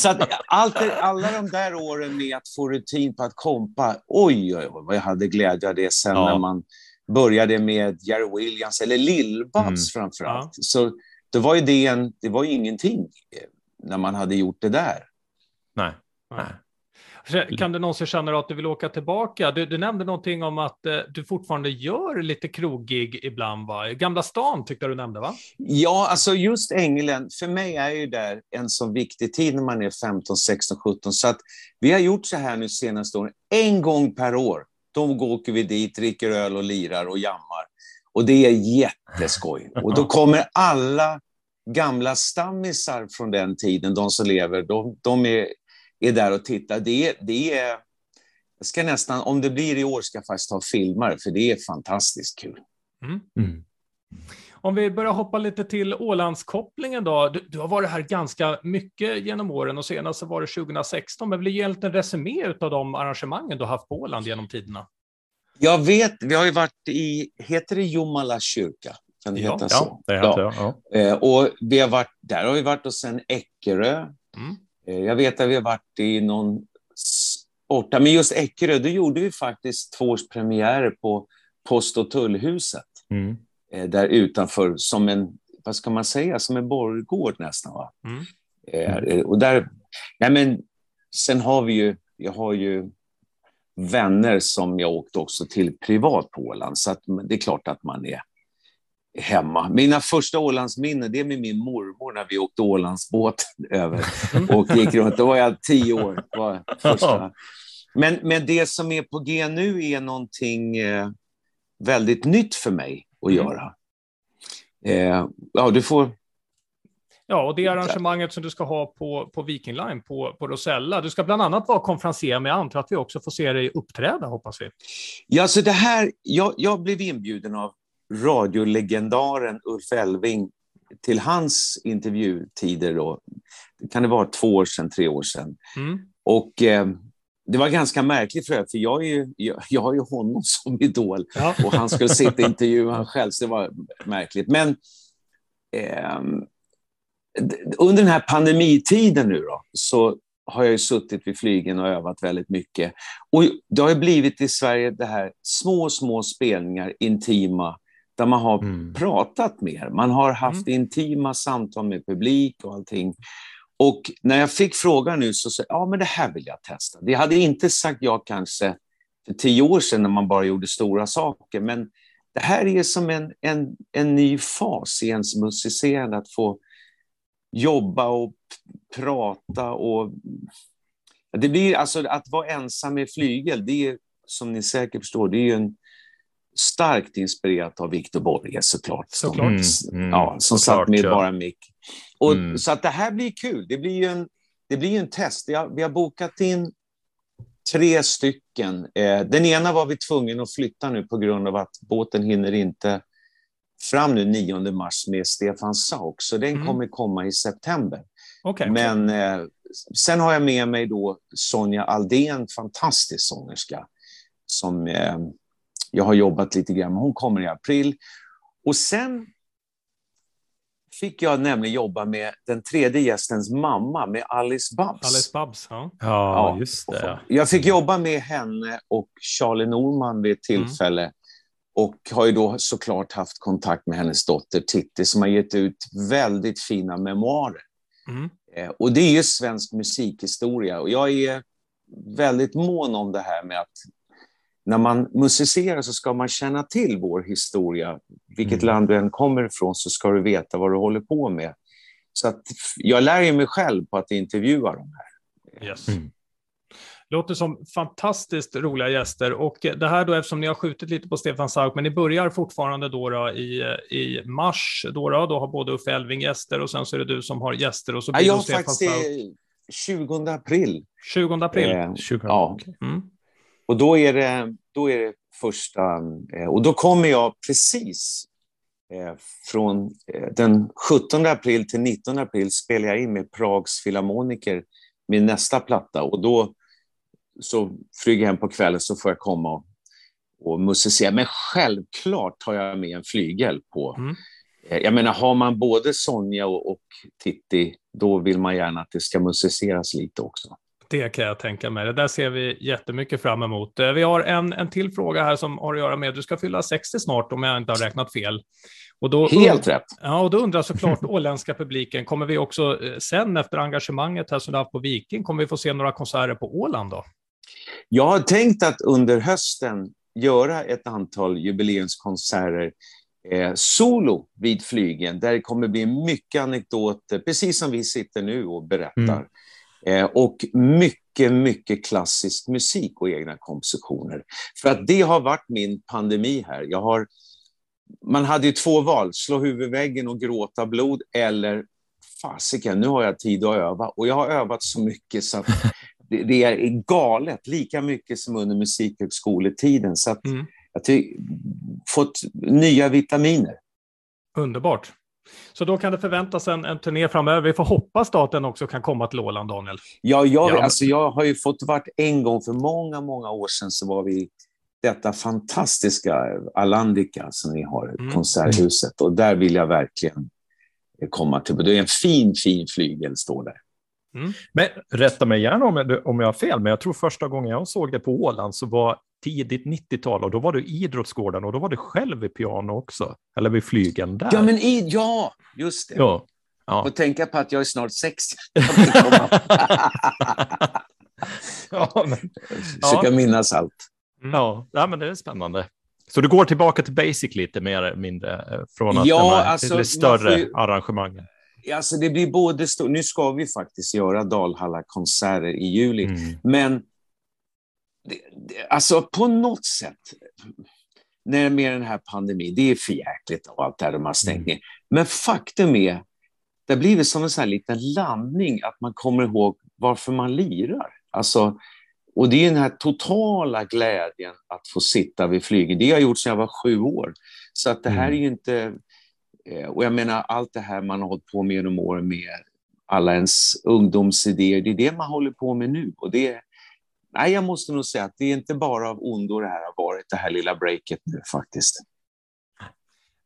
så att allt, alla de där åren med att få rutin på att kompa, oj, oj, oj vad jag hade glädje av det sen ja. när man började med Jerry Williams, eller Lill-Babs mm. framför allt. Ja. Så då var ju det, en, det var ju ingenting när man hade gjort det där. Nej. Nej. Kan du någonsin känna att du vill åka tillbaka? Du, du nämnde någonting om att eh, du fortfarande gör lite krogig ibland, va? Gamla stan tyckte du nämnde, va? Ja, alltså just England, för mig är ju där en så viktig tid när man är 15, 16, 17. Så att vi har gjort så här nu senaste åren, en gång per år. Då åker vi dit, dricker öl och lirar och jammar. Och det är jätteskoj. Och då kommer alla gamla stammisar från den tiden, de som lever, de, de är, är där och tittar. Det, det är, jag ska nästan, om det blir i år ska jag faktiskt ta filmare, för det är fantastiskt kul. Mm. Mm. Om vi börjar hoppa lite till Ålandskopplingen då. Du, du, har varit här ganska mycket genom åren och senast var det 2016. Men vill du ge en liten resumé av de arrangemangen du har haft på Åland genom tiderna? Jag vet, vi har ju varit i, heter det Jomala kyrka? Kan det ja, heta så? Ja, det heter ja. ja. Eh, och vi har varit, där har vi varit och sen Eckerö. Mm. Eh, jag vet att vi har varit i någon sporta, men just Eckerö, då gjorde vi faktiskt två premiärer på Post och tullhuset. Mm. Eh, där utanför, som en, vad ska man säga, som en borggård nästan. Va? Mm. Och där, nej men, sen har vi ju, jag har ju vänner som jag åkte också till privat på Åland, så att det är klart att man är hemma. Mina första Ålandsminnen det är med min mormor när vi åkte Ålandsbåt över och gick runt. Då var jag tio år. Var första. Men, men det som är på G nu är någonting eh, väldigt nytt för mig att mm. göra. Eh, ja, du får Ja, och det arrangemanget som du ska ha på, på Viking Line på, på Rosella. Du ska bland annat vara konferencier, men jag antar att vi också får se dig uppträda, hoppas vi. Ja, så det här, jag, jag blev inbjuden av radiolegendaren Ulf Elving till hans intervjutider. Då. kan det vara två år sedan, tre år sedan. Mm. Och eh, det var ganska märkligt för, för jag, är ju, jag, jag har ju honom som idol ja. och han skulle sitta och intervjua han själv, så det var märkligt. Men eh, under den här pandemitiden nu då, så har jag ju suttit vid flygen och övat väldigt mycket. Och det har ju blivit i Sverige det här små, små spelningar, intima, där man har mm. pratat mer. Man har haft mm. intima samtal med publik och allting. Och när jag fick frågan nu så sa jag, ja men det här vill jag testa. Det hade inte sagt ja kanske för tio år sedan när man bara gjorde stora saker, men det här är som en, en, en ny fas i ens musicerande, att få jobba och prata och... Det blir alltså att vara ensam med flygel, det är som ni säkert förstår, det är en starkt inspirerat av Viktor Borge såklart. såklart. Mm, mm, ja, som såklart, satt med ja. bara mick. Och, mm. Så att det här blir kul. Det blir ju en, det blir en test. Har, vi har bokat in tre stycken. Eh, den ena var vi tvungna att flytta nu på grund av att båten hinner inte fram nu 9 mars med Stefan Sauk, så den mm. kommer komma i september. Okay, Men. Eh, sen har jag med mig då Sonja Aldén, fantastisk sångerska, som eh, jag har jobbat lite grann med. Hon kommer i april. Och sen fick jag nämligen jobba med den tredje gästens mamma, med Alice Babs. Alice Babs, ja. Ja, just det. Jag fick jobba med henne och Charlie Norman vid ett mm. tillfälle. Mm. Och har ju då såklart haft kontakt med hennes dotter Titti som har gett ut väldigt fina memoarer. Mm. Eh, och det är ju svensk musikhistoria och jag är väldigt mån om det här med att när man musicerar så ska man känna till vår historia. Vilket mm. land du än kommer ifrån så ska du veta vad du håller på med. Så att jag lär mig själv på att intervjua de här. Yes. Mm. Låter som fantastiskt roliga gäster och det här då eftersom ni har skjutit lite på Stefan Sauk, men ni börjar fortfarande då, då i, i mars, då, då, då har både Uffe Elving gäster och sen så är det du som har gäster och så blir ja, jag Stefan faktiskt Sauk. 20 april. 20 april? Eh, 20. Ja. Mm. Och då är det, då är det första, eh, och då kommer jag precis eh, från eh, den 17 april till 19 april spelar jag in med Prags Filharmoniker min nästa platta och då så flyger jag hem på kvällen så får jag komma och, och musicera. Men självklart har jag med en flygel på. Mm. Jag menar, har man både Sonja och, och Titti, då vill man gärna att det ska musiceras lite också. Det kan jag tänka mig. Det där ser vi jättemycket fram emot. Eh, vi har en, en till fråga här som har att göra med, du ska fylla 60 snart om jag inte har räknat fel. Och då, Helt rätt. Ja, och då undrar såklart åländska publiken, kommer vi också eh, sen efter engagemanget här som du haft på Viking, kommer vi få se några konserter på Åland då? Jag har tänkt att under hösten göra ett antal jubileumskonserter eh, solo vid flygen, där det kommer bli mycket anekdoter, precis som vi sitter nu och berättar. Mm. Eh, och mycket, mycket klassisk musik och egna kompositioner. För att det har varit min pandemi här. Jag har, man hade ju två val, slå huvudväggen och gråta blod eller fasiken, nu har jag tid att öva. Och jag har övat så mycket så att det, det är galet, lika mycket som under musikhögskoletiden. Så att mm. jag har fått nya vitaminer. Underbart. Så då kan det förväntas en, en turné framöver. Vi får hoppas att den också kan komma till Åland, Daniel. Ja, jag, ja. Alltså, jag har ju fått varit en gång för många, många år sedan så var vi detta fantastiska Alandica som ni har, mm. Konserthuset. Och där vill jag verkligen komma till. Det är en fin, fin flygel står där. Mm. Men rätta mig gärna om jag, om jag har fel, men jag tror första gången jag såg det på Åland så var tidigt 90-tal och då var du i idrottsgården och då var du själv i piano också, eller vid flygen där. Ja, men i, ja just det. Ja. Ja. Och tänka på att jag är snart 60. ja, men, Försöka ja. minnas allt. Mm. Ja, ja, men det är spännande. Så du går tillbaka till basic lite mer eller mindre eh, från att ja, alltså, till större ju, arrangemang? Alltså det blir både nu ska vi faktiskt göra Dalhalla-konserter i juli, mm. men det, det, alltså på något sätt, när med den här pandemin, det är för jäkligt och allt det här de har stängt mm. ner. Men faktum är, det har blivit som en sån liten landning, att man kommer ihåg varför man lirar. Alltså, och det är den här totala glädjen att få sitta vid flyget. Det har jag gjort sedan jag var sju år. Så att det här är ju inte... Eh, och jag menar allt det här man har hållit på med genom åren med alla ens ungdomsidéer, det är det man håller på med nu. Och det, nej, jag måste nog säga att det är inte bara av ondo det här har varit, det här lilla breaket nu faktiskt.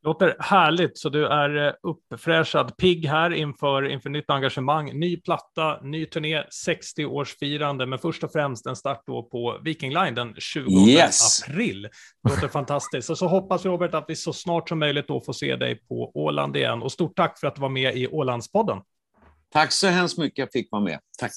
Låter härligt, så du är eh, uppfräschad, pigg här inför, inför nytt engagemang, ny platta, ny turné, 60-årsfirande, men först och främst en start då på Viking Line den 20 yes. april. Låter fantastiskt. Och så hoppas vi Robert att vi så snart som möjligt då får se dig på Åland igen. Och stort tack för att du var med i Ålandspodden. Tack så hemskt mycket jag fick vara med. Tack.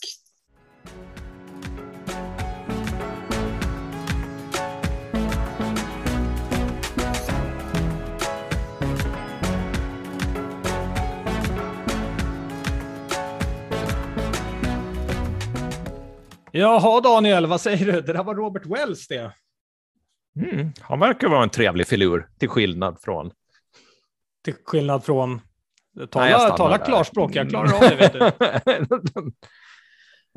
Jaha Daniel, vad säger du? Det där var Robert Wells det. Mm, han verkar vara en trevlig filur, till skillnad från... Till skillnad från... Tala, Nej, tala klarspråk, jag klarar av det. Vet du.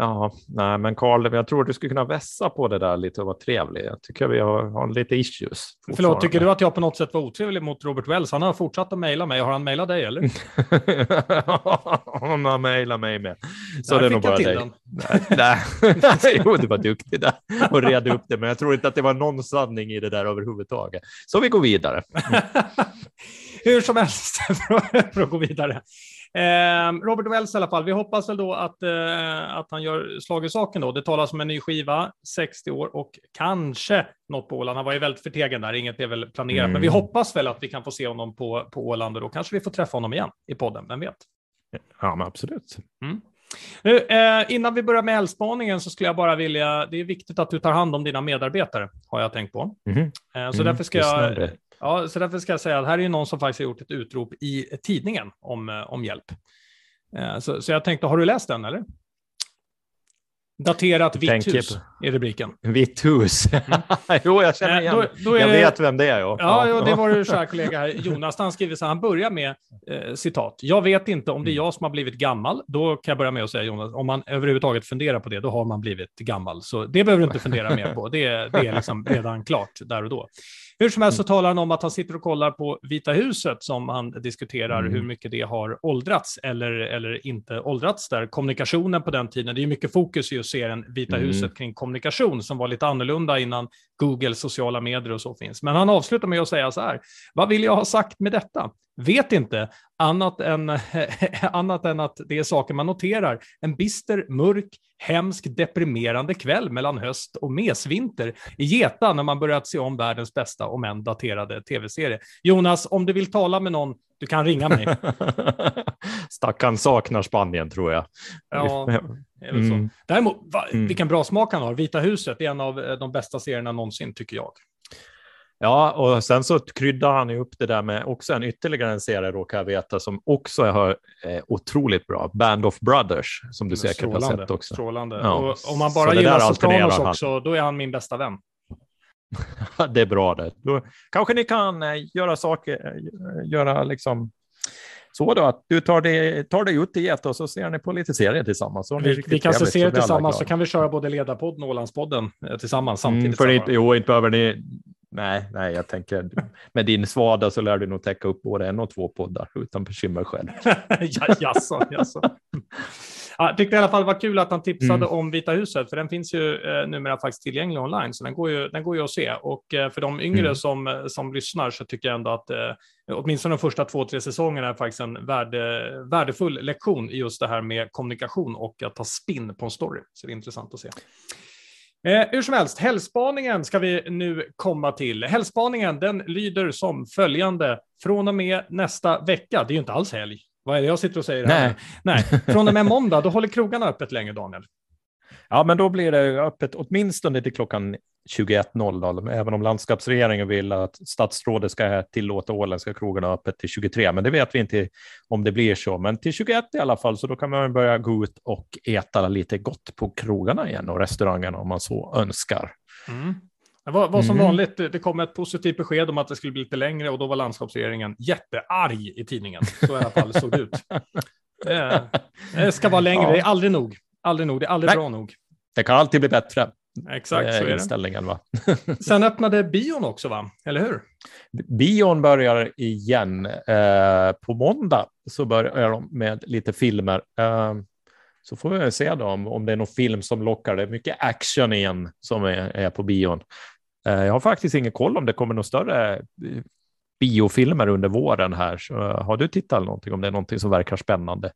Ja, nej, men Karl, jag tror du skulle kunna vässa på det där lite och vara trevlig. Jag tycker vi har, har lite issues. Förlåt, tycker du att jag på något sätt var otrevlig mot Robert Wells? Han har fortsatt att mejla mig. Har han mejlat dig eller? han har mejlat mig med. Så där det är nog bara dig. Den. Nej, nej. jo, du var duktig där och redde upp det, men jag tror inte att det var någon sanning i det där överhuvudtaget. Så vi går vidare. Hur som helst, för att gå vidare. Eh, Robert Wells i alla fall, vi hoppas väl då att, eh, att han gör slag i saken då. Det talas om en ny skiva, 60 år och kanske något på Åland. Han var ju väldigt förtegen där, inget är väl planerat, mm. men vi hoppas väl att vi kan få se honom på, på Åland och då kanske vi får träffa honom igen i podden, vem vet? Ja, men absolut. Mm. Nu, eh, innan vi börjar med älgspaningen så skulle jag bara vilja, det är viktigt att du tar hand om dina medarbetare, har jag tänkt på. Mm. Eh, så mm. därför ska jag Ja, så därför ska jag säga att här är någon som faktiskt har gjort ett utrop i tidningen om, eh, om hjälp. Eh, så, så jag tänkte, har du läst den eller? Daterat vitt hus är rubriken. Vitt hus. Mm. jo, jag känner eh, igen. Då, då jag det... vet vem det är. Ja, ja, ja det var du kära kollega här, Jonas. Han skriver så här, han börjar med eh, citat. Jag vet inte om det är jag som har blivit gammal. Då kan jag börja med att säga Jonas, om man överhuvudtaget funderar på det, då har man blivit gammal. Så det behöver du inte fundera mer på. Det, det är liksom redan klart där och då. Hur som helst så mm. talar han om att han sitter och kollar på Vita huset som han diskuterar mm. hur mycket det har åldrats eller, eller inte åldrats där. Kommunikationen på den tiden, det är mycket fokus i att se serien Vita mm. huset kring kommunikation som var lite annorlunda innan Google sociala medier och så finns. Men han avslutar med att säga så här, vad vill jag ha sagt med detta? Vet inte, annat än, annat än att det är saker man noterar. En bister, mörk, hemsk, deprimerande kväll mellan höst och mesvinter i Geta när man börjat se om världens bästa, om än daterade tv-serie. Jonas, om du vill tala med någon, du kan ringa mig. Stackarn saknar Spanien, tror jag. Ja, är väl mm. Däremot, va, mm. vilken bra smak han har. Vita huset är en av eh, de bästa serierna någonsin, tycker jag. Ja, och sen så kryddar han ju upp det där med också en ytterligare en serie råkar jag veta som också är eh, otroligt bra. Band of Brothers som du säkert strålande, har sett också. Strålande. Ja. Och om man bara gillar Sopranos också, då är han min bästa vän. det är bra det. Då kanske ni kan eh, göra saker, eh, göra liksom så då att du tar dig, tar dig ut till Geta och så ser ni på lite serier tillsammans. vi, vi kan se serier tillsammans så kan vi köra både Ledarpodden och Ålandspodden tillsammans samtidigt. Mm, för inte, jo, inte behöver ni Nej, nej, jag tänker med din svada så lär du nog täcka upp både en och två poddar utan bekymmer själv. ja, jaså, jaså. Jag tyckte i alla fall det var kul att han tipsade mm. om Vita huset, för den finns ju eh, numera faktiskt tillgänglig online, så den går ju, den går ju att se. Och eh, för de yngre mm. som, som lyssnar så tycker jag ändå att eh, åtminstone de första två, tre säsongerna är faktiskt en värde, värdefull lektion i just det här med kommunikation och att ta spinn på en story. Så det är intressant att se. Eh, hur som helst, helgspaningen ska vi nu komma till. Helgspaningen den lyder som följande. Från och med nästa vecka, det är ju inte alls helg. Vad är det jag sitter och säger? Nej. Nej. Från och med måndag, då håller krogarna öppet länge, Daniel. Ja, men då blir det öppet åtminstone till klockan 21.00, även om landskapsregeringen vill att statsrådet ska tillåta åländska krogarna öppet till 23. Men det vet vi inte om det blir så. Men till 21 i alla fall, så då kan man börja gå ut och äta lite gott på krogarna igen och restaurangerna om man så önskar. Mm. Det var, var som mm. vanligt, det kom ett positivt besked om att det skulle bli lite längre och då var landskapsregeringen jättearg i tidningen. Så i alla fall såg det ut. Det, det ska vara längre, ja. det är aldrig nog. Aldrig nog, det är aldrig Nej. bra nog. Det kan alltid bli bättre. Exakt, så är inställningen, Va? Sen öppnade bion också, va? eller hur? Bion börjar igen. Eh, på måndag så börjar de med lite filmer. Eh, så får vi se då om, om det är någon film som lockar. Det är mycket action igen som är, är på bion. Eh, jag har faktiskt ingen koll om det kommer någon större eh, biofilmer under våren här. Så har du tittat någonting om det är någonting som verkar spännande?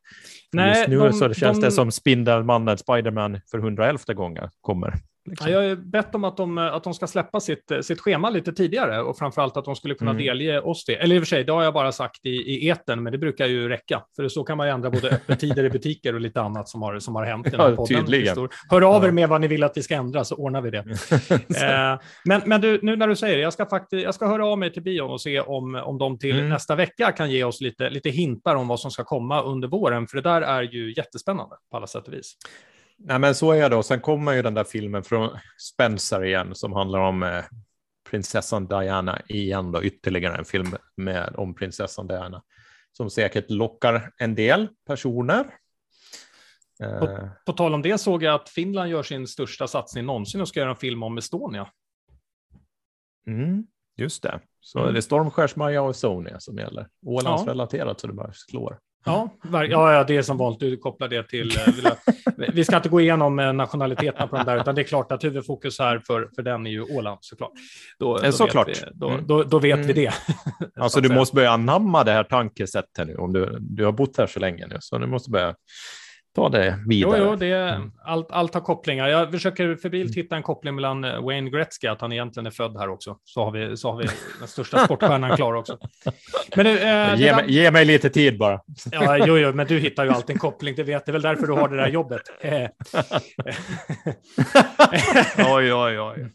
Nej, Just nu de, så känns de... det som Spindelmannen, Spiderman för 111 gången kommer. Liksom. Ja, jag har bett om att de, att de ska släppa sitt, sitt schema lite tidigare och framförallt att de skulle kunna mm. delge oss det. Eller i och för sig, det har jag bara sagt i, i eten, men det brukar ju räcka. För så kan man ju ändra både öppettider i butiker och lite annat som har, som har hänt i den här ja, podden. Tydligen. Hör av er med vad ni vill att vi ska ändra så ordnar vi det. eh, men men du, nu när du säger det, jag ska, faktiskt, jag ska höra av mig till bion och se om, om de till mm. nästa vecka kan ge oss lite, lite hintar om vad som ska komma under våren. För det där är ju jättespännande på alla sätt och vis. Nej, men så är det. Och sen kommer ju den där filmen från Spencer igen som handlar om eh, prinsessan Diana igen då, ytterligare en film med, om prinsessan Diana som säkert lockar en del personer. På, eh. på tal om det såg jag att Finland gör sin största satsning någonsin och ska göra en film om Estonia. Mm, just det. Så mm. det är Stormskärs-Maja och Estonia som gäller. Ålandsrelaterat ja. så det bara slår. Ja, ja, ja, det är som vanligt. Du kopplar det till... Eh, vi ska inte gå igenom eh, nationaliteterna på den där, utan det är klart att huvudfokus här för, för den är ju Åland såklart. Då, då såklart. Vet vi, då, mm. då, då vet mm. vi det. Alltså du måste börja anamma det här tankesättet nu, om du, du har bott här så länge nu, så du måste börja ta det vidare. Jo, jo det är, mm. allt, allt har kopplingar. Jag försöker febrilt hitta en koppling mellan eh, Wayne Gretzky, att han egentligen är född här också. Så har vi, så har vi den största sportstjärnan klar också. Men du, eh, ge, mig, ge, mig, lite tid bara. Ja, jo, jo, men du hittar ju alltid en koppling, det vet. Det är väl därför du har det där jobbet. oj, oj, oj.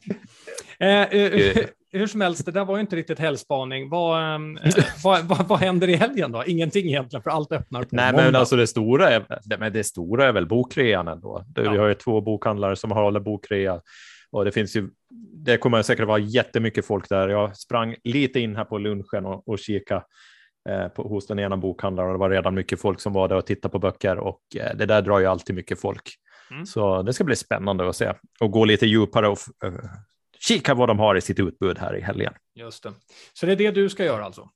Eh, eh, hur som helst, det där var ju inte riktigt helgspaning. Vad, ehm, eh, vad, vad, vad, händer i helgen då? Ingenting egentligen, för allt öppnar på Nej, måndag. men alltså det stora är, det, men det stora är väl bokrean ändå. Det, ja. Vi har ju två bokhandlare som håller bokrea och det finns ju. Det kommer säkert vara jättemycket folk där. Jag sprang lite in här på lunchen och, och kika eh, på, hos den ena bokhandlaren och det var redan mycket folk som var där och tittade på böcker och eh, det där drar ju alltid mycket folk. Mm. Så det ska bli spännande att se och gå lite djupare och uh, kika vad de har i sitt utbud här i helgen. Just det. Så det är det du ska göra alltså?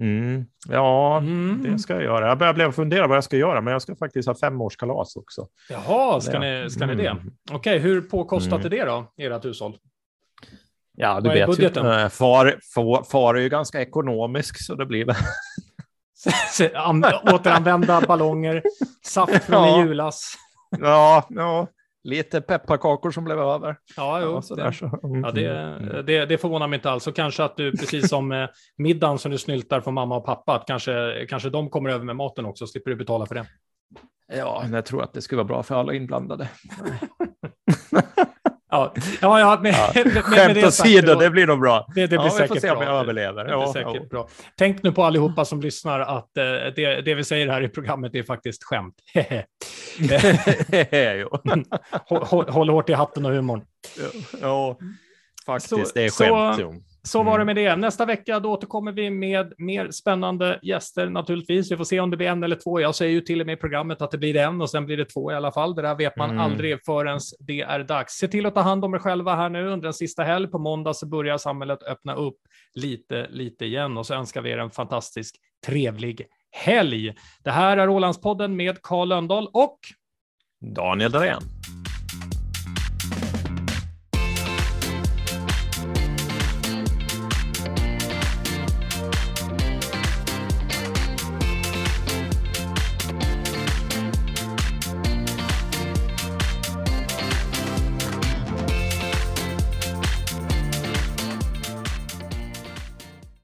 Mm. Ja, mm. det ska jag göra. Jag börjar bli fundera vad jag ska göra, men jag ska faktiskt ha femårskalas också. Jaha, ska, ni, ska ni det? Mm. Okej, okay, hur påkostat mm. är det då, ert hushåll? Ja, du vad vet budgeten? ju. Eh, far, far, far är ju ganska ekonomisk, så det blir väl... Återanvända ballonger, saft från ja. i julas. ja, ja, lite pepparkakor som blev över. Ja, jo, ja, det, så. Mm. ja, det, mm. det, det förvånar mig inte alls. Och kanske att du, precis som eh, middagen som du snyltar från mamma och pappa, att kanske, kanske de kommer över med maten också, slipper du betala för det. Ja, jag tror att det skulle vara bra för alla inblandade. Ja, ja, ja men, ja. Men, Skämt åsido, det, det blir nog bra. Det, det blir ja, säkert vi får se om jag överlever. Det ja, säkert ja. bra. Tänk nu på allihopa som lyssnar att uh, det, det vi säger här i programmet är faktiskt skämt. håll, håll, håll hårt i hatten och humorn. Ja, faktiskt. Så, det är skämt. Så, så var det med det. Nästa vecka då återkommer vi med mer spännande gäster naturligtvis. Vi får se om det blir en eller två. Jag säger ju till och med i programmet att det blir en och sen blir det två i alla fall. Det där vet man mm. aldrig förrän det är dags. Se till att ta hand om er själva här nu under en sista helg. På måndag så börjar samhället öppna upp lite, lite igen och så önskar vi er en fantastisk trevlig helg. Det här är Ålandspodden med Karl Lönndahl och Daniel Dahlén.